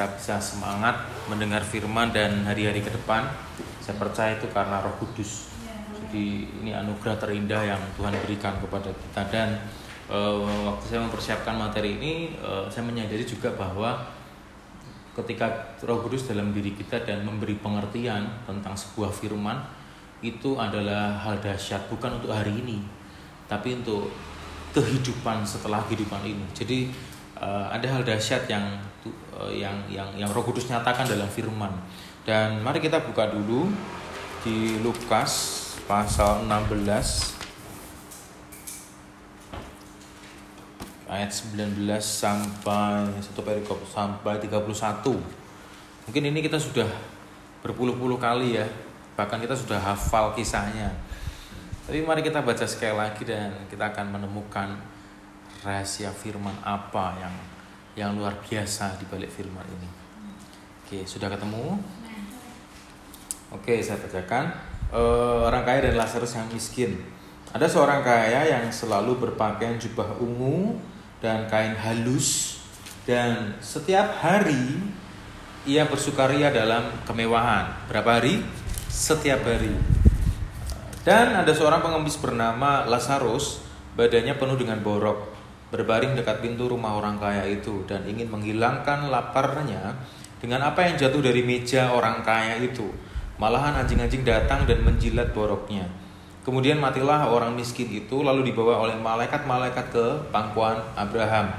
kita bisa semangat mendengar firman dan hari-hari ke depan. Saya percaya itu karena Roh Kudus. Jadi ini anugerah terindah yang Tuhan berikan kepada kita dan uh, waktu saya mempersiapkan materi ini uh, saya menyadari juga bahwa ketika Roh Kudus dalam diri kita dan memberi pengertian tentang sebuah firman itu adalah hal dahsyat bukan untuk hari ini tapi untuk kehidupan setelah kehidupan ini. Jadi uh, ada hal dahsyat yang uh, yang yang yang Roh Kudus nyatakan dalam firman. Dan mari kita buka dulu di Lukas pasal 16 ayat 19 sampai satu perikop sampai 31. Mungkin ini kita sudah berpuluh-puluh kali ya bahkan kita sudah hafal kisahnya tapi mari kita baca sekali lagi dan kita akan menemukan rahasia firman apa yang yang luar biasa di balik firman ini oke sudah ketemu oke saya bacakan uh, orang kaya dan Lazarus yang miskin ada seorang kaya yang selalu berpakaian jubah ungu dan kain halus dan setiap hari ia bersukaria dalam kemewahan. Berapa hari? setiap hari. Dan ada seorang pengemis bernama Lazarus, badannya penuh dengan borok, berbaring dekat pintu rumah orang kaya itu dan ingin menghilangkan laparnya dengan apa yang jatuh dari meja orang kaya itu. Malahan anjing-anjing datang dan menjilat boroknya. Kemudian matilah orang miskin itu lalu dibawa oleh malaikat-malaikat ke pangkuan Abraham.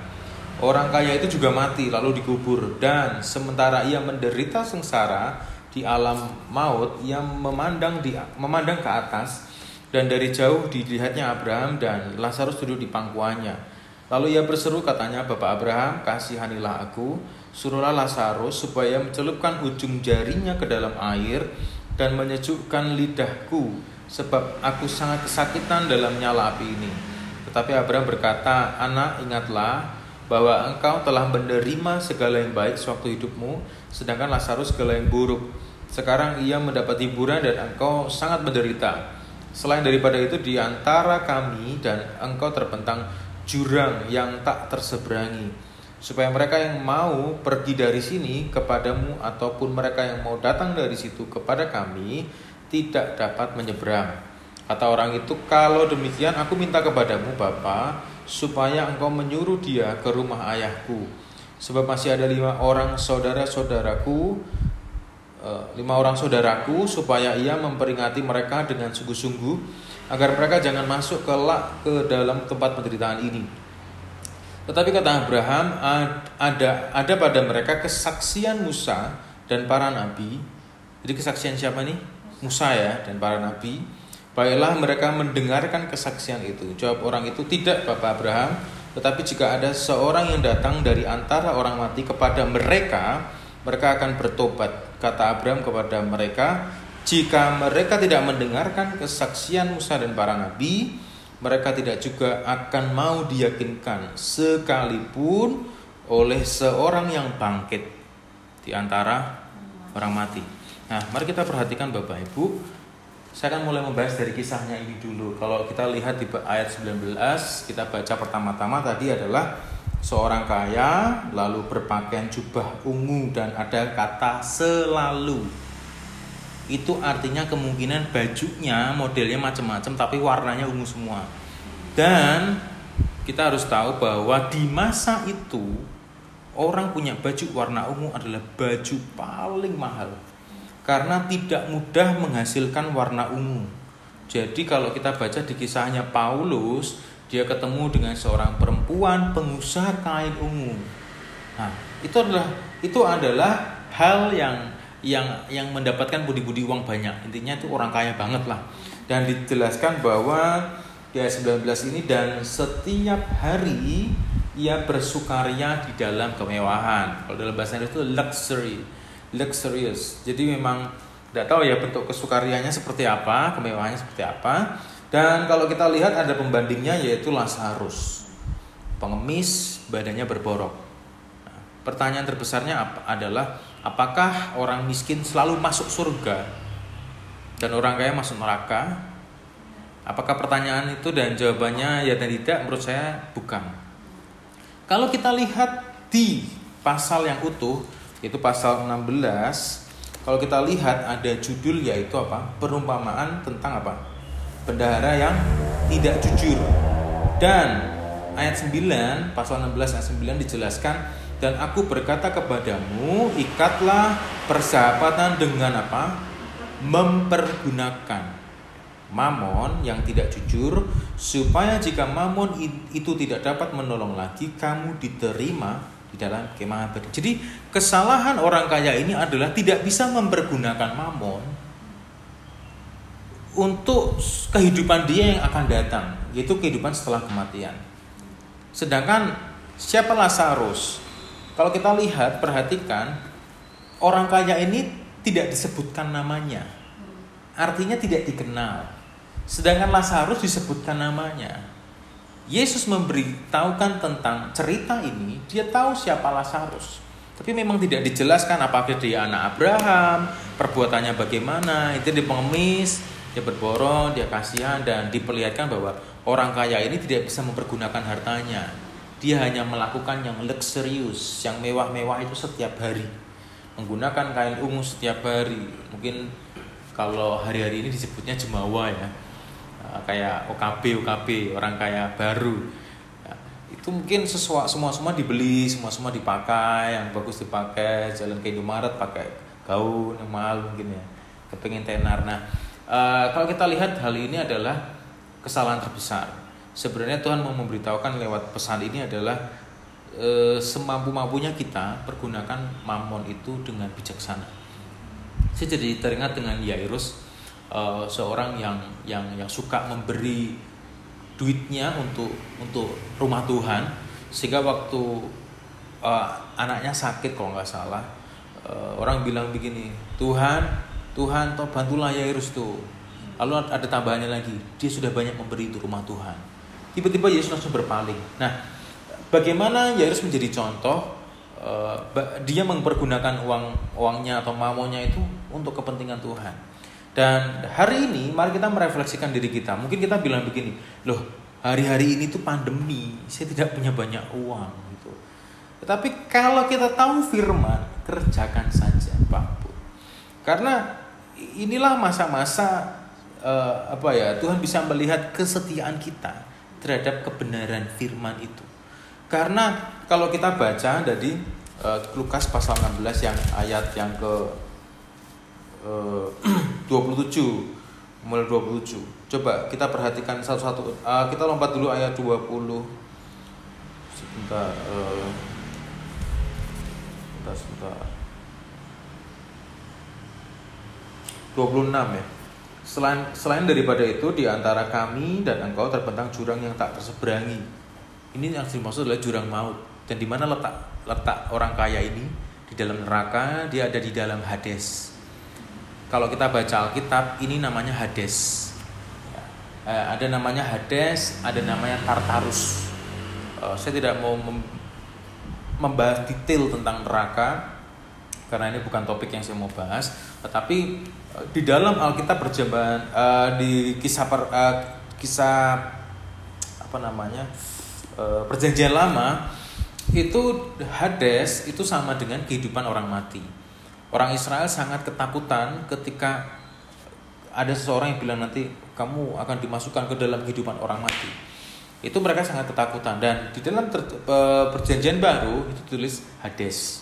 Orang kaya itu juga mati lalu dikubur dan sementara ia menderita sengsara, di alam maut yang memandang di memandang ke atas dan dari jauh dilihatnya Abraham dan Lazarus duduk di pangkuannya. Lalu ia berseru katanya, Bapak Abraham, kasihanilah aku, suruhlah Lazarus supaya mencelupkan ujung jarinya ke dalam air dan menyejukkan lidahku, sebab aku sangat kesakitan dalam nyala api ini. Tetapi Abraham berkata, Anak ingatlah bahwa engkau telah menerima segala yang baik sewaktu hidupmu, sedangkan Lazarus segala yang buruk. Sekarang ia mendapat hiburan dan engkau sangat menderita. Selain daripada itu di antara kami dan engkau terbentang jurang yang tak terseberangi. Supaya mereka yang mau pergi dari sini kepadamu ataupun mereka yang mau datang dari situ kepada kami tidak dapat menyeberang. Kata orang itu, kalau demikian aku minta kepadamu Bapa supaya engkau menyuruh dia ke rumah ayahku. Sebab masih ada lima orang saudara-saudaraku, eh, lima orang saudaraku, supaya ia memperingati mereka dengan sungguh-sungguh, agar mereka jangan masuk kelak ke dalam tempat penderitaan ini. Tetapi kata Abraham, ada ada pada mereka kesaksian Musa dan para nabi. Jadi kesaksian siapa nih? Musa ya dan para nabi Baiklah mereka mendengarkan kesaksian itu. Jawab orang itu, tidak Bapak Abraham. Tetapi jika ada seorang yang datang dari antara orang mati kepada mereka, mereka akan bertobat. Kata Abraham kepada mereka, jika mereka tidak mendengarkan kesaksian Musa dan para nabi, mereka tidak juga akan mau diyakinkan sekalipun oleh seorang yang bangkit di antara orang mati. Nah, mari kita perhatikan Bapak Ibu, saya akan mulai membahas dari kisahnya ini dulu. Kalau kita lihat di ayat 19, kita baca pertama-tama tadi adalah seorang kaya lalu berpakaian jubah ungu dan ada kata selalu. Itu artinya kemungkinan bajunya modelnya macam-macam tapi warnanya ungu semua. Dan kita harus tahu bahwa di masa itu orang punya baju warna ungu adalah baju paling mahal karena tidak mudah menghasilkan warna ungu. Jadi kalau kita baca di kisahnya Paulus, dia ketemu dengan seorang perempuan pengusaha kain ungu. Nah, itu adalah itu adalah hal yang yang yang mendapatkan budi-budi uang banyak. Intinya itu orang kaya banget lah. Dan dijelaskan bahwa di ayat 19 ini dan setiap hari ia bersukaria di dalam kemewahan. Kalau dalam bahasa Inggris itu luxury luxurious. Jadi memang tidak tahu ya bentuk kesukarianya seperti apa, kemewahannya seperti apa. Dan kalau kita lihat ada pembandingnya yaitu Lazarus. Pengemis, badannya berborok. Nah, pertanyaan terbesarnya adalah apakah orang miskin selalu masuk surga dan orang kaya masuk neraka? Apakah pertanyaan itu dan jawabannya ya dan tidak menurut saya bukan. Kalau kita lihat di pasal yang utuh Itu pasal 16. Kalau kita lihat ada judul yaitu apa? Perumpamaan tentang apa? Bendahara yang tidak jujur. Dan ayat 9, pasal 16 ayat 9 dijelaskan dan aku berkata kepadamu, ikatlah persahabatan dengan apa? Mempergunakan mamon yang tidak jujur supaya jika mamon itu tidak dapat menolong lagi kamu diterima di dalam kemah abadi. Jadi kesalahan orang kaya ini adalah tidak bisa mempergunakan mamon untuk kehidupan dia yang akan datang, yaitu kehidupan setelah kematian. Sedangkan siapa Lazarus? Kalau kita lihat, perhatikan, orang kaya ini tidak disebutkan namanya. Artinya tidak dikenal. Sedangkan Lazarus disebutkan namanya. Yesus memberitahukan tentang cerita ini, dia tahu siapa Lazarus. Tapi memang tidak dijelaskan apakah dia anak Abraham, perbuatannya bagaimana, itu dia pengemis, dia berborong, dia kasihan dan diperlihatkan bahwa orang kaya ini tidak bisa mempergunakan hartanya. Dia hanya melakukan yang luxurious, yang mewah-mewah itu setiap hari. Menggunakan kain ungu setiap hari. Mungkin kalau hari-hari ini disebutnya jemawa ya. Eh, kayak OKB OKB orang kaya baru. Ya, itu mungkin sesuatu semua semua dibeli semua semua dipakai yang bagus dipakai jalan ke Indomaret pakai gaun yang mahal mungkin ya. Kepengen tenar. Nah uh, kalau kita lihat hal ini adalah kesalahan terbesar sebenarnya Tuhan mau memberitahukan lewat pesan ini adalah uh, semampu-mampunya kita pergunakan mamon itu dengan bijaksana. Saya jadi teringat dengan Yairus uh, seorang yang yang yang suka memberi duitnya untuk untuk rumah Tuhan sehingga waktu uh, anaknya sakit kalau nggak salah uh, orang bilang begini Tuhan Tuhan toh bantulah Yairus tuh. Lalu ada tambahannya lagi dia sudah banyak memberi untuk rumah Tuhan tiba-tiba Yesus langsung berpaling nah bagaimana Yairus menjadi contoh uh, dia mempergunakan uang uangnya atau mamonya itu untuk kepentingan Tuhan dan hari ini mari kita merefleksikan diri kita. Mungkin kita bilang begini, loh hari-hari ini tuh pandemi, saya tidak punya banyak uang gitu. Tetapi kalau kita tahu firman, kerjakan saja Pak. Karena inilah masa-masa uh, apa ya Tuhan bisa melihat kesetiaan kita terhadap kebenaran firman itu. Karena kalau kita baca dari uh, Lukas pasal 16 yang ayat yang ke 27 eh, mulai 27 coba kita perhatikan satu-satu. Uh, kita lompat dulu ayat 20 sebentar uh, sebentar sebentar. 26 ya selain selain daripada itu di antara kami dan engkau terbentang jurang yang tak terseberangi. Ini yang dimaksud adalah jurang maut. Dan di mana letak letak orang kaya ini? Di dalam neraka dia ada di dalam Hades. Kalau kita baca Alkitab ini namanya Hades. Ya, eh, ada namanya Hades, ada namanya Tartarus. Eh, saya tidak mau membahas detail tentang neraka karena ini bukan topik yang saya mau bahas. Tetapi eh, di dalam Alkitab berjalan uh, di kisah per, uh, kisah apa namanya uh, perjanjian lama itu Hades itu sama dengan kehidupan orang mati Orang Israel sangat ketakutan ketika ada seseorang yang bilang nanti kamu akan dimasukkan ke dalam kehidupan orang mati. Itu mereka sangat ketakutan dan di dalam perjanjian baru itu tulis Hades.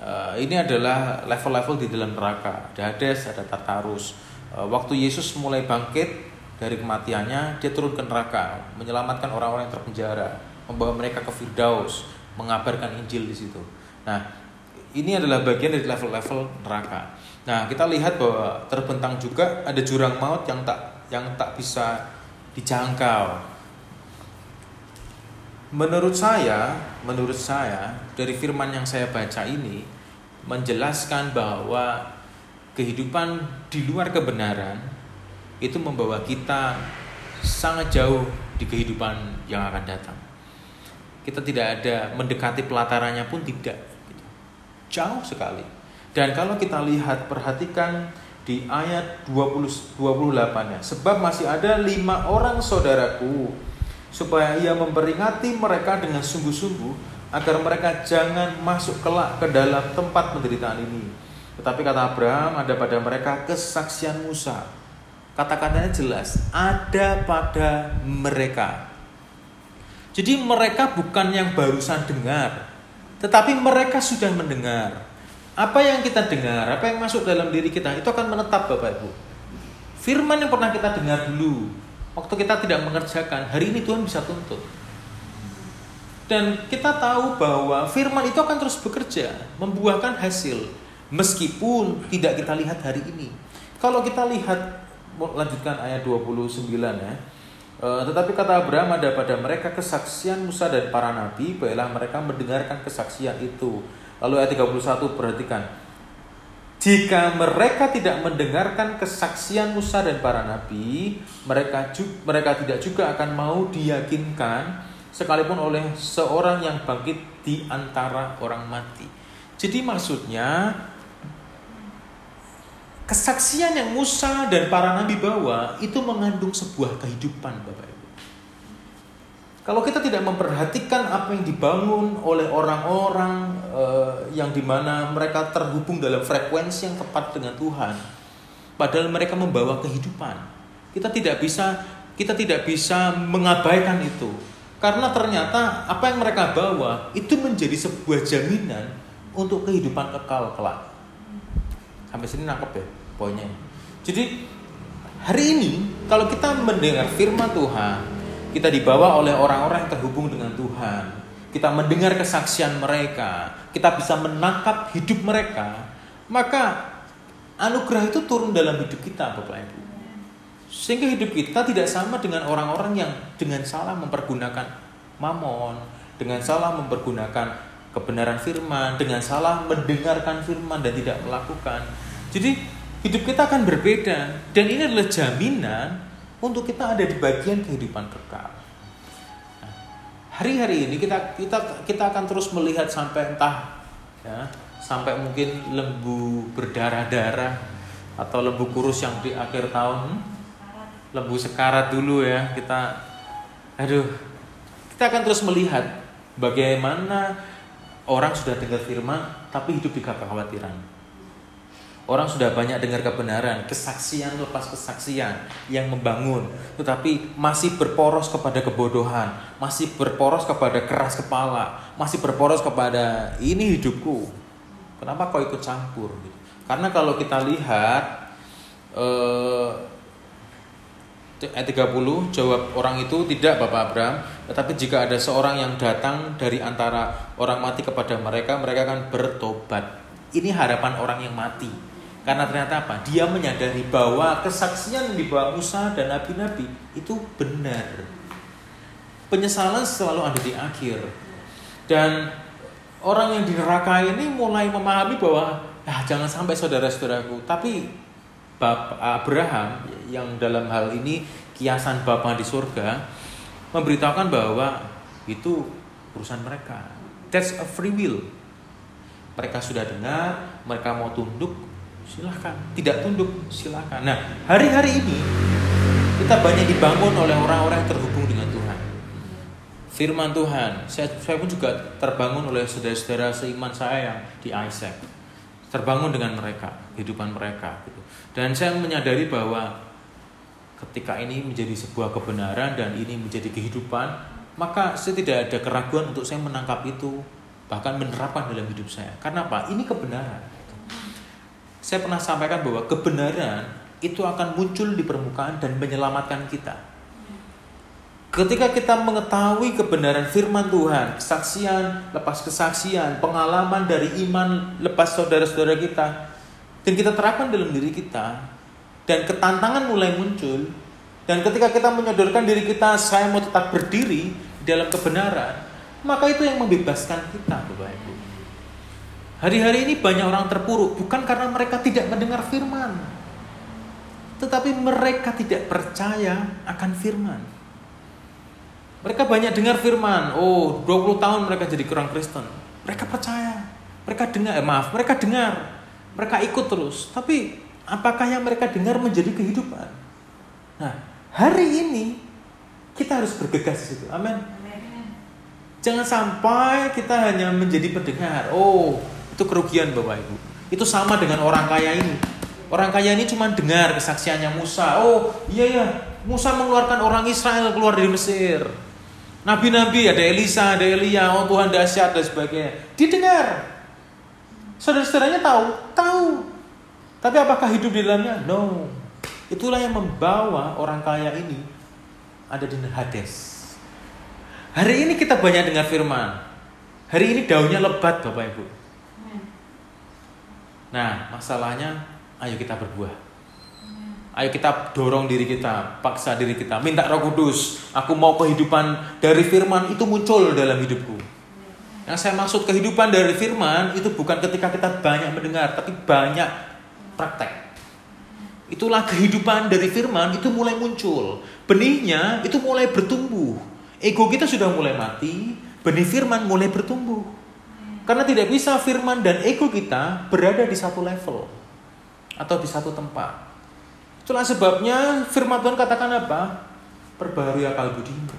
Uh, ini adalah level-level di dalam neraka. Ada Hades, ada Tartarus. Uh, waktu Yesus mulai bangkit dari kematiannya, dia turun ke neraka, menyelamatkan orang-orang yang terpenjara, membawa mereka ke Firdaus, mengabarkan Injil di situ. Nah, ini adalah bagian dari level-level neraka. Nah, kita lihat bahwa terbentang juga ada jurang maut yang tak yang tak bisa dijangkau. Menurut saya, menurut saya dari firman yang saya baca ini menjelaskan bahwa kehidupan di luar kebenaran itu membawa kita sangat jauh di kehidupan yang akan datang. Kita tidak ada mendekati pelatarannya pun tidak Jauh sekali. Dan kalau kita lihat perhatikan di ayat 20 28 ya. Sebab masih ada lima orang saudaraku supaya ia memperingati mereka dengan sungguh-sungguh agar mereka jangan masuk kelak ke dalam tempat penderitaan ini. Tetapi kata Abraham, ada pada mereka kesaksian Musa. Kata-katanya jelas, ada pada mereka. Jadi mereka bukan yang barusan dengar, tetapi mereka sudah mendengar. Apa yang kita dengar, apa yang masuk dalam diri kita, itu akan menetap Bapak Ibu. Firman yang pernah kita dengar dulu, waktu kita tidak mengerjakan, hari ini Tuhan bisa tuntut. Dan kita tahu bahwa firman itu akan terus bekerja, membuahkan hasil, meskipun tidak kita lihat hari ini. Kalau kita lihat, lanjutkan ayat 29 ya, Uh, tetapi kata Abraham ada pada mereka kesaksian Musa dan para nabi, baiklah mereka mendengarkan kesaksian itu. Lalu ayat 31 perhatikan. Jika mereka tidak mendengarkan kesaksian Musa dan para nabi, mereka juga, mereka tidak juga akan mau diyakinkan sekalipun oleh seorang yang bangkit di antara orang mati. Jadi maksudnya kesaksian yang Musa dan para nabi bawa itu mengandung sebuah kehidupan Bapak Ibu. Kalau kita tidak memperhatikan apa yang dibangun oleh orang-orang uh, yang di mana mereka terhubung dalam frekuensi yang tepat dengan Tuhan, padahal mereka membawa kehidupan, kita tidak bisa kita tidak bisa mengabaikan itu, karena ternyata apa yang mereka bawa itu menjadi sebuah jaminan untuk kehidupan kekal kelak. Sampai sini nangkep ya? poinnya. Jadi hari ini kalau kita mendengar firman Tuhan, kita dibawa oleh orang-orang yang terhubung dengan Tuhan. Kita mendengar kesaksian mereka, kita bisa menangkap hidup mereka, maka anugerah itu turun dalam hidup kita, Bapak Ibu. Sehingga hidup kita tidak sama dengan orang-orang yang dengan salah mempergunakan mamon, dengan salah mempergunakan kebenaran firman, dengan salah mendengarkan firman dan tidak melakukan. Jadi hidup kita akan berbeda dan ini adalah jaminan untuk kita ada di bagian kehidupan kekal. Hari-hari ini kita kita kita akan terus melihat sampai entah ya, sampai mungkin lembu berdarah-darah atau lembu kurus yang di akhir tahun hmm? lembu sekarat dulu ya kita aduh kita akan terus melihat bagaimana orang sudah dengar firman tapi hidup di kekhawatiran Orang sudah banyak dengar kebenaran, kesaksian lepas kesaksian yang membangun, tetapi masih berporos kepada kebodohan, masih berporos kepada keras kepala, masih berporos kepada ini hidupku. Kenapa kau ikut campur? Karena kalau kita lihat eh, ayat 30 jawab orang itu tidak Bapak Abraham, tetapi jika ada seorang yang datang dari antara orang mati kepada mereka, mereka akan bertobat. Ini harapan orang yang mati karena ternyata apa? Dia menyadari bahwa kesaksian yang dibawa Musa dan nabi-nabi itu benar. Penyesalan selalu ada di akhir. Dan orang yang di neraka ini mulai memahami bahwa ah, jangan sampai saudara-saudaraku. Tapi Bapak Abraham yang dalam hal ini kiasan Bapa di surga memberitahukan bahwa itu urusan mereka. That's a free will. Mereka sudah dengar, mereka mau tunduk, silahkan. Tidak tunduk silahkan. Nah hari-hari ini kita banyak dibangun oleh orang-orang yang terhubung dengan Tuhan. Firman Tuhan. Saya, saya pun juga terbangun oleh saudara-saudara seiman saya yang di Isaac. Terbangun dengan mereka kehidupan mereka gitu. dan saya menyadari bahwa ketika ini menjadi sebuah kebenaran dan ini menjadi kehidupan maka saya tidak ada keraguan untuk saya menangkap itu bahkan menerapkan dalam hidup saya. Karena apa? Ini kebenaran saya pernah sampaikan bahwa kebenaran itu akan muncul di permukaan dan menyelamatkan kita. Ketika kita mengetahui kebenaran firman Tuhan, kesaksian lepas kesaksian, pengalaman dari iman lepas saudara-saudara kita, dan kita terapkan dalam diri kita, dan ketantangan mulai muncul, dan ketika kita menyodorkan diri kita, saya mau tetap berdiri dalam kebenaran, maka itu yang membebaskan kita, Bapak Ibu. Hari-hari ini banyak orang terpuruk bukan karena mereka tidak mendengar firman. Tetapi mereka tidak percaya akan firman. Mereka banyak dengar firman. Oh, 20 tahun mereka jadi kurang Kristen. Mereka percaya. Mereka dengar, eh, maaf, mereka dengar. Mereka ikut terus. Tapi apakah yang mereka dengar menjadi kehidupan? Nah, hari ini kita harus bergegas di situ. Amin. Jangan sampai kita hanya menjadi pendengar. Oh, itu kerugian Bapak Ibu. Itu sama dengan orang kaya ini. Orang kaya ini cuma dengar kesaksiannya Musa. Oh, iya ya, Musa mengeluarkan orang Israel keluar dari Mesir. Nabi-nabi ada Elisa, ada Elia, oh Tuhan dahsyat dan sebagainya. Didengar. Saudara-saudaranya tahu, tahu. Tapi apakah hidup di dalamnya? No. Itulah yang membawa orang kaya ini ada di Hades. Hari ini kita banyak dengar firman. Hari ini daunnya lebat Bapak Ibu. Nah, masalahnya ayo kita berbuah. Ayo kita dorong diri kita, paksa diri kita, minta Roh Kudus. Aku mau kehidupan dari firman itu muncul dalam hidupku. Yang saya maksud kehidupan dari firman itu bukan ketika kita banyak mendengar, tapi banyak praktek. Itulah kehidupan dari firman itu mulai muncul. Benihnya itu mulai bertumbuh. Ego kita sudah mulai mati, benih firman mulai bertumbuh. Karena tidak bisa firman dan ego kita berada di satu level atau di satu tempat. Itulah sebabnya firman Tuhan katakan apa? Perbaharui akal budimu.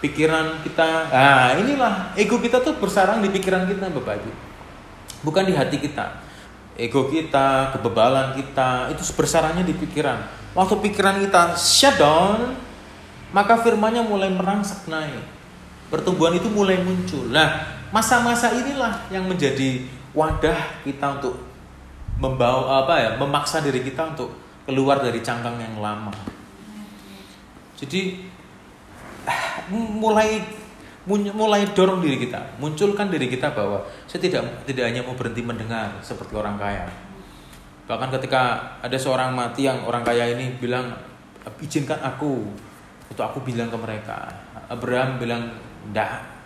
Pikiran kita, ah inilah ego kita tuh bersarang di pikiran kita Bapak Ibu. Bukan di hati kita. Ego kita, kebebalan kita, itu bersarangnya di pikiran. Waktu pikiran kita shut down, maka firmannya mulai merangsek naik. Pertumbuhan itu mulai muncul. Nah, masa-masa inilah yang menjadi wadah kita untuk membawa apa ya, memaksa diri kita untuk keluar dari cangkang yang lama. Jadi mulai mulai dorong diri kita, munculkan diri kita bahwa saya tidak tidak hanya mau berhenti mendengar seperti orang kaya. Bahkan ketika ada seorang mati yang orang kaya ini bilang izinkan aku itu aku bilang ke mereka. Abraham bilang, "Enggak."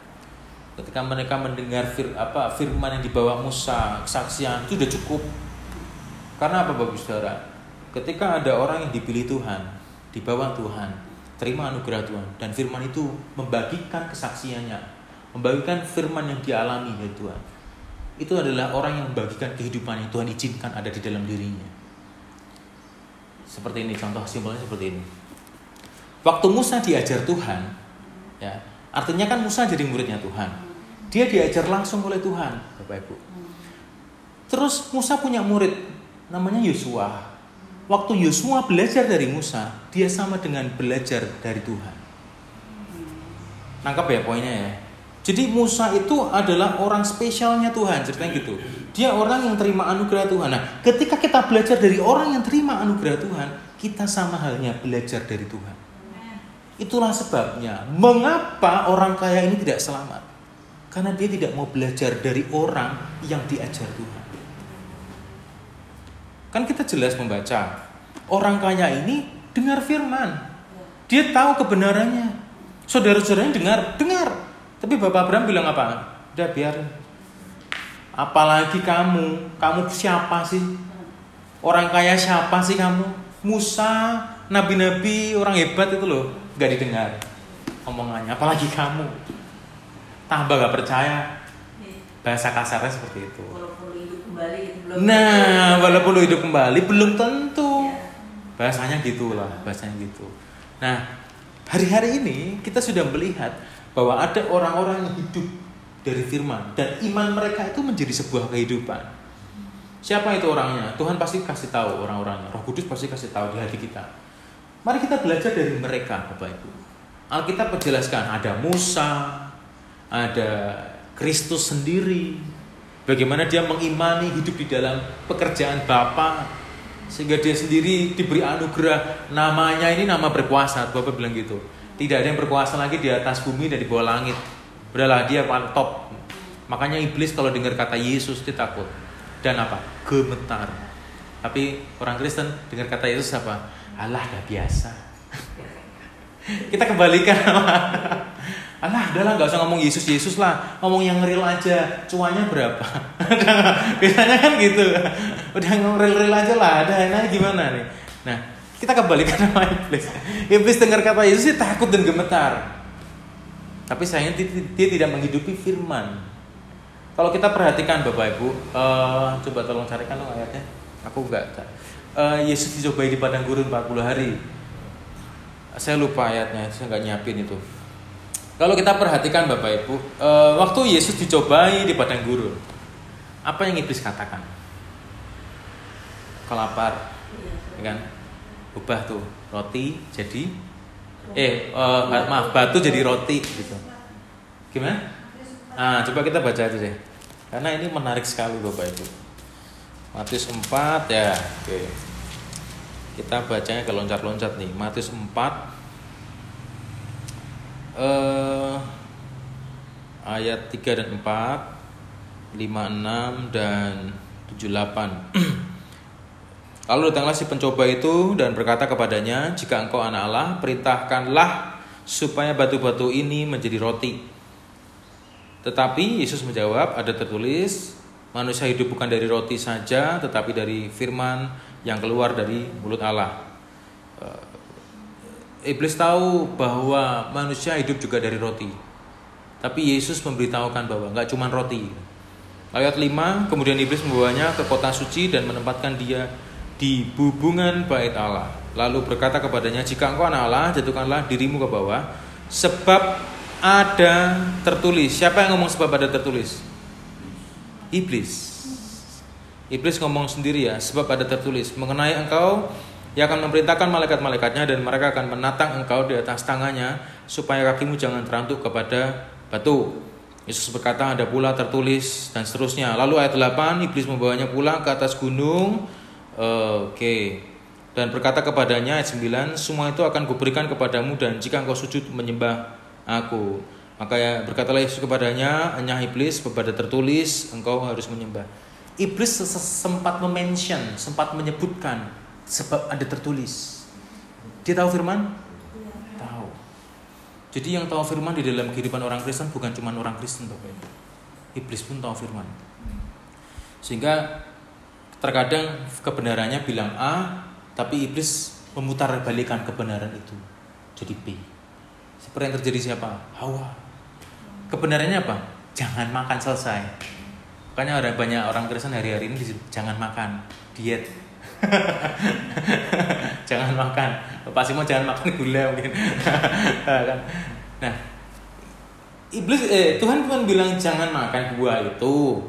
Ketika mereka mendengar fir, apa firman yang dibawa Musa, kesaksian itu sudah cukup. Karena apa Bapak Saudara? Ketika ada orang yang dipilih Tuhan, dibawa Tuhan, terima anugerah Tuhan dan firman itu membagikan kesaksiannya, membagikan firman yang dialami dari Tuhan. Itu adalah orang yang membagikan kehidupan yang Tuhan izinkan ada di dalam dirinya. Seperti ini contoh simpelnya seperti ini. Waktu Musa diajar Tuhan, ya, artinya kan Musa jadi muridnya Tuhan. Dia diajar langsung oleh Tuhan, Bapak Ibu. Terus Musa punya murid namanya Yosua. Waktu Yosua belajar dari Musa, dia sama dengan belajar dari Tuhan. Nangkap ya poinnya ya. Jadi Musa itu adalah orang spesialnya Tuhan, ceritanya gitu. Dia orang yang terima anugerah Tuhan. Nah, ketika kita belajar dari orang yang terima anugerah Tuhan, kita sama halnya belajar dari Tuhan. Itulah sebabnya mengapa orang kaya ini tidak selamat. Karena dia tidak mau belajar dari orang yang diajar Tuhan. Kan kita jelas membaca. Orang kaya ini dengar firman. Dia tahu kebenarannya. Saudara-saudaranya dengar, dengar. Tapi Bapak Abraham bilang apa? Udah biar. Apalagi kamu, kamu siapa sih? Orang kaya siapa sih kamu? Musa, nabi-nabi, orang hebat itu loh gak didengar omongannya apalagi kamu tambah gak percaya. Bahasa kasarnya seperti itu. Nah walaupun lu hidup kembali belum tentu. Iya. bahasanya gitulah bahasanya gitu. Nah hari-hari ini kita sudah melihat bahwa ada orang-orang yang hidup dari firman dan iman mereka itu menjadi sebuah kehidupan. Siapa itu orangnya? Tuhan pasti kasih tahu orang-orangnya. Roh Kudus pasti kasih tahu di hati kita. Mari kita belajar dari mereka, Bapak Ibu. Alkitab menjelaskan ada Musa, ada Kristus sendiri, bagaimana dia mengimani hidup di dalam pekerjaan Bapa sehingga dia sendiri diberi anugerah. Namanya ini nama berkuasa Bapak bilang gitu. Tidak ada yang berkuasa lagi di atas bumi dan di bawah langit. Udahlah dia paling top makanya iblis kalau dengar kata Yesus dia takut. Dan apa? Gemetar. Tapi orang Kristen dengar kata Yesus apa? Allah dah biasa. Kita kembalikan Allah udah lah nggak usah ngomong Yesus Yesus lah. Ngomong yang real aja. Cuanya berapa? Biasanya kan gitu. Udah ngomong real real aja lah. Ada enaknya gimana nih? Nah kita kembalikan sama iblis iblis dengar kata Yesus sih takut dan gemetar. Tapi sayangnya dia, dia tidak menghidupi firman. Kalau kita perhatikan bapak ibu uh, coba tolong carikan dong ayatnya. Aku enggak uh, Yesus dicobai di padang gurun 40 hari. Saya lupa ayatnya, saya nggak nyiapin itu. Kalau kita perhatikan Bapak Ibu, uh, waktu Yesus dicobai di padang gurun, apa yang iblis katakan? Kelapar, ya kan? Ubah tuh roti jadi eh uh, maaf batu jadi roti gitu. Gimana? Nah, coba kita baca itu deh. Karena ini menarik sekali Bapak Ibu. Matius 4 ya. Oke. Kita bacanya ke loncat-loncat nih. Matius 4 uh, ayat 3 dan 4, 5, 6 dan 7, 8. Lalu datanglah si pencoba itu dan berkata kepadanya, "Jika engkau anak Allah, perintahkanlah supaya batu-batu ini menjadi roti." Tetapi Yesus menjawab, "Ada tertulis, manusia hidup bukan dari roti saja, tetapi dari firman yang keluar dari mulut Allah." Iblis tahu bahwa manusia hidup juga dari roti. Tapi Yesus memberitahukan bahwa nggak cuma roti. Ayat 5, kemudian iblis membawanya ke kota suci dan menempatkan dia di bubungan bait Allah. Lalu berkata kepadanya, jika engkau anak Allah, jatuhkanlah dirimu ke bawah. Sebab ada tertulis. Siapa yang ngomong sebab ada tertulis? Iblis. Iblis ngomong sendiri ya, sebab ada tertulis. Mengenai engkau, ia akan memerintahkan malaikat-malaikatnya dan mereka akan menatang engkau di atas tangannya supaya kakimu jangan terantuk kepada batu. Yesus berkata ada pula tertulis dan seterusnya. Lalu ayat 8 iblis membawanya pulang ke atas gunung. Uh, Oke. Okay. Dan berkata kepadanya ayat 9 semua itu akan kuberikan kepadamu dan jika engkau sujud menyembah aku. Maka ya, berkatalah Yesus kepadanya, "Enyah iblis, kepada tertulis engkau harus menyembah." Iblis sempat memention, sempat menyebutkan Sebab ada tertulis. Dia tahu firman? Iya. Tahu. Jadi yang tahu firman di dalam kehidupan orang Kristen bukan cuma orang Kristen Bapak Ibu. Iblis pun tahu firman. Sehingga terkadang kebenarannya bilang A, tapi iblis memutar balikan kebenaran itu jadi B. Seperti yang terjadi siapa? Hawa. Kebenarannya apa? Jangan makan selesai. Makanya ada banyak orang Kristen hari-hari ini jangan makan, diet jangan makan. Pak Simo jangan makan gula mungkin. Kan. Nah iblis eh, Tuhan Tuhan bilang jangan makan buah itu.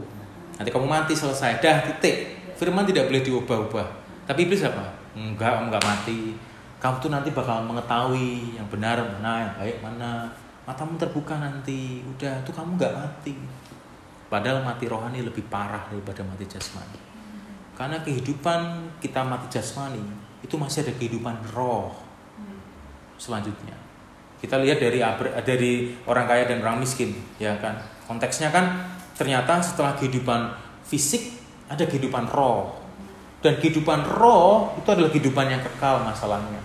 Nanti kamu mati selesai. Dah titik. Firman tidak boleh diubah-ubah. Tapi iblis apa? Enggak enggak mati. Kamu tuh nanti bakal mengetahui yang benar mana yang baik mana. Matamu terbuka nanti. Udah tuh kamu enggak mati. Padahal mati rohani lebih parah daripada mati jasmani karena kehidupan kita mati jasmani itu masih ada kehidupan roh selanjutnya. Kita lihat dari dari orang kaya dan orang miskin, ya kan. Konteksnya kan ternyata setelah kehidupan fisik ada kehidupan roh. Dan kehidupan roh itu adalah kehidupan yang kekal masalahnya.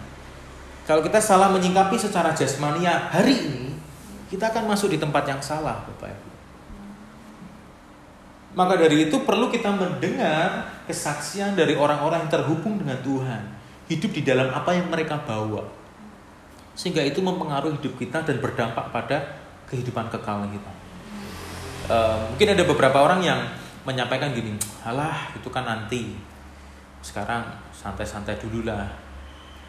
Kalau kita salah menyingkapi secara jasmania hari ini, kita akan masuk di tempat yang salah, Bapak Ibu. Maka dari itu perlu kita mendengar kesaksian dari orang-orang yang terhubung dengan Tuhan. Hidup di dalam apa yang mereka bawa. Sehingga itu mempengaruhi hidup kita dan berdampak pada kehidupan kekal kita. Uh, mungkin ada beberapa orang yang menyampaikan gini, alah itu kan nanti. Sekarang santai-santai dulu lah.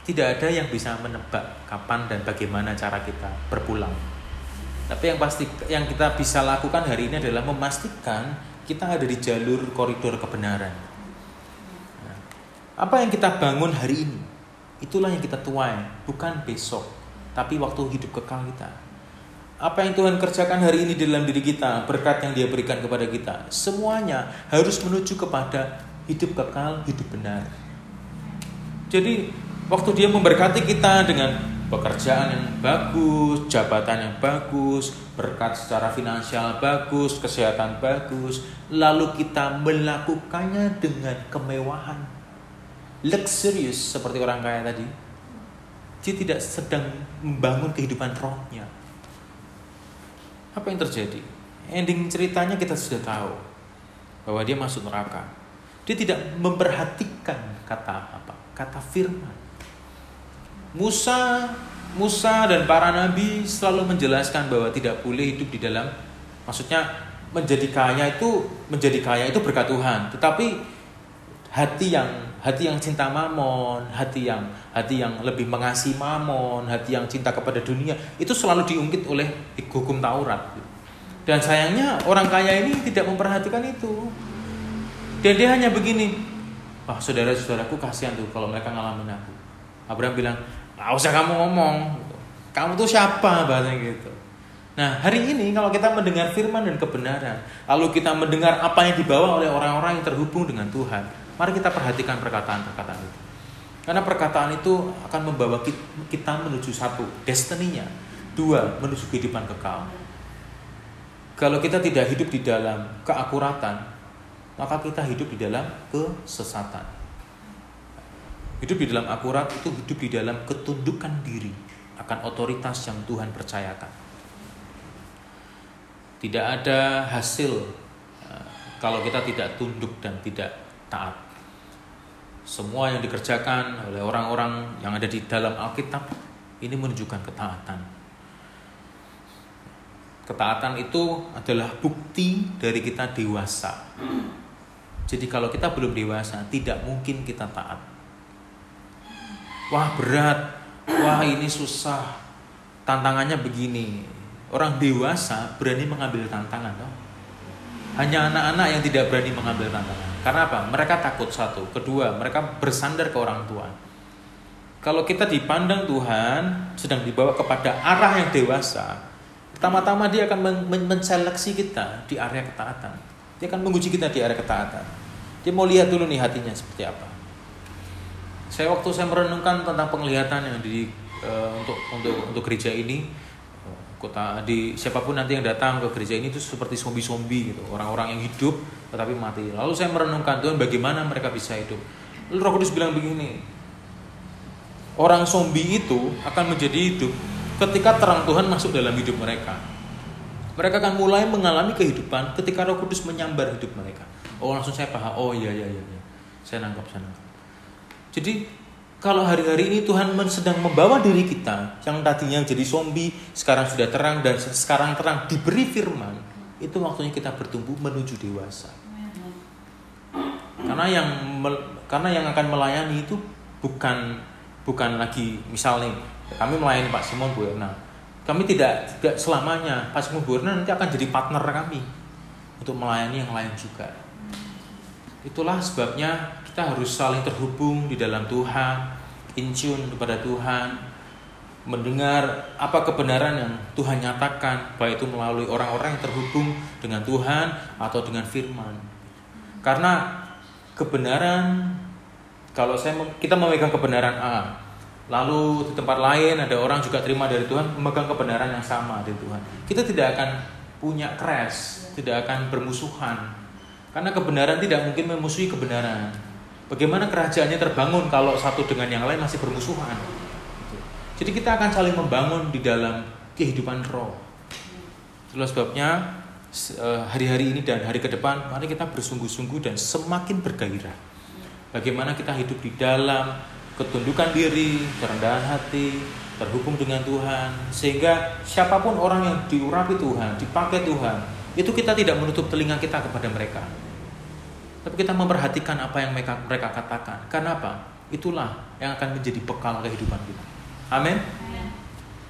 Tidak ada yang bisa menebak kapan dan bagaimana cara kita berpulang. Tapi yang pasti yang kita bisa lakukan hari ini adalah memastikan kita ada di jalur koridor kebenaran. Apa yang kita bangun hari ini, itulah yang kita tuai, bukan besok, tapi waktu hidup kekal kita. Apa yang Tuhan kerjakan hari ini dalam diri kita, berkat yang Dia berikan kepada kita, semuanya harus menuju kepada hidup kekal, hidup benar. Jadi, waktu Dia memberkati kita dengan pekerjaan yang bagus, jabatan yang bagus, berkat secara finansial bagus, kesehatan bagus, lalu kita melakukannya dengan kemewahan, luxurious seperti orang kaya tadi. Dia tidak sedang membangun kehidupan rohnya. Apa yang terjadi? Ending ceritanya kita sudah tahu bahwa dia masuk neraka. Dia tidak memperhatikan kata apa? Kata firman Musa Musa dan para nabi selalu menjelaskan bahwa tidak boleh hidup di dalam maksudnya menjadi kaya itu menjadi kaya itu berkat Tuhan. Tetapi hati yang hati yang cinta mamon, hati yang hati yang lebih mengasihi mamon, hati yang cinta kepada dunia itu selalu diungkit oleh hukum Taurat. Dan sayangnya orang kaya ini tidak memperhatikan itu. Dan dia hanya begini, wah saudara-saudaraku kasihan tuh kalau mereka ngalamin aku. Abraham bilang, nggak usah kamu ngomong, kamu tuh siapa bahasanya gitu. Nah hari ini kalau kita mendengar firman dan kebenaran, lalu kita mendengar apa yang dibawa oleh orang-orang yang terhubung dengan Tuhan, mari kita perhatikan perkataan-perkataan itu. Karena perkataan itu akan membawa kita menuju satu, destininya. Dua, menuju kehidupan kekal. Kalau kita tidak hidup di dalam keakuratan, maka kita hidup di dalam kesesatan. Hidup di dalam akurat itu hidup di dalam ketundukan diri akan otoritas yang Tuhan percayakan. Tidak ada hasil eh, kalau kita tidak tunduk dan tidak taat. Semua yang dikerjakan oleh orang-orang yang ada di dalam Alkitab ini menunjukkan ketaatan. Ketaatan itu adalah bukti dari kita dewasa. Jadi kalau kita belum dewasa, tidak mungkin kita taat. Wah berat, wah ini susah, tantangannya begini. Orang dewasa berani mengambil tantangan? Hanya anak-anak yang tidak berani mengambil tantangan. Karena apa? Mereka takut satu, kedua mereka bersandar ke orang tua. Kalau kita dipandang Tuhan sedang dibawa kepada arah yang dewasa, pertama-tama dia akan menseleksi kita di area ketaatan. Dia akan menguji kita di area ketaatan. Dia mau lihat dulu nih hatinya seperti apa. Saya waktu saya merenungkan tentang penglihatan yang di uh, untuk untuk untuk gereja ini kota di siapa pun nanti yang datang ke gereja ini itu seperti zombie-zombie gitu orang-orang yang hidup tetapi mati lalu saya merenungkan Tuhan bagaimana mereka bisa hidup lalu Roh Kudus bilang begini orang zombie itu akan menjadi hidup ketika terang Tuhan masuk dalam hidup mereka mereka akan mulai mengalami kehidupan ketika Roh Kudus menyambar hidup mereka. Oh langsung saya paham. Oh iya iya iya. Saya nangkap saya nangkap. Jadi kalau hari-hari ini Tuhan sedang membawa diri kita yang tadinya jadi zombie sekarang sudah terang dan sekarang terang diberi firman itu waktunya kita bertumbuh menuju dewasa. Karena yang karena yang akan melayani itu bukan bukan lagi misalnya kami melayani Pak Simon Bu Erna kami tidak tidak selamanya pas Burna nanti akan jadi partner kami untuk melayani yang lain juga. Itulah sebabnya kita harus saling terhubung di dalam Tuhan, in tune kepada Tuhan, mendengar apa kebenaran yang Tuhan nyatakan, baik itu melalui orang-orang yang terhubung dengan Tuhan atau dengan firman. Karena kebenaran kalau saya kita memegang kebenaran A, Lalu di tempat lain ada orang juga terima dari Tuhan memegang kebenaran yang sama dari Tuhan. Kita tidak akan punya crash, tidak akan bermusuhan. Karena kebenaran tidak mungkin memusuhi kebenaran. Bagaimana kerajaannya terbangun kalau satu dengan yang lain masih bermusuhan? Jadi kita akan saling membangun di dalam kehidupan roh. Itulah sebabnya eh, hari-hari ini dan hari ke depan mari kita bersungguh-sungguh dan semakin bergairah. Bagaimana kita hidup di dalam ketundukan diri, kerendahan hati, terhubung dengan Tuhan, sehingga siapa pun orang yang diurapi Tuhan, dipakai Tuhan, itu kita tidak menutup telinga kita kepada mereka. Tapi kita memperhatikan apa yang mereka, mereka katakan. Karena apa? Itulah yang akan menjadi bekal kehidupan kita. Amin.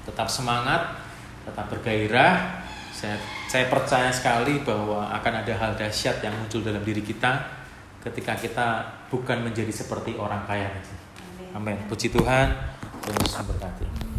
Tetap semangat, tetap bergairah. Saya, saya percaya sekali bahwa akan ada hal dahsyat yang muncul dalam diri kita ketika kita bukan menjadi seperti orang kaya. Amin. Puji Tuhan. Tuhan Yesus memberkati.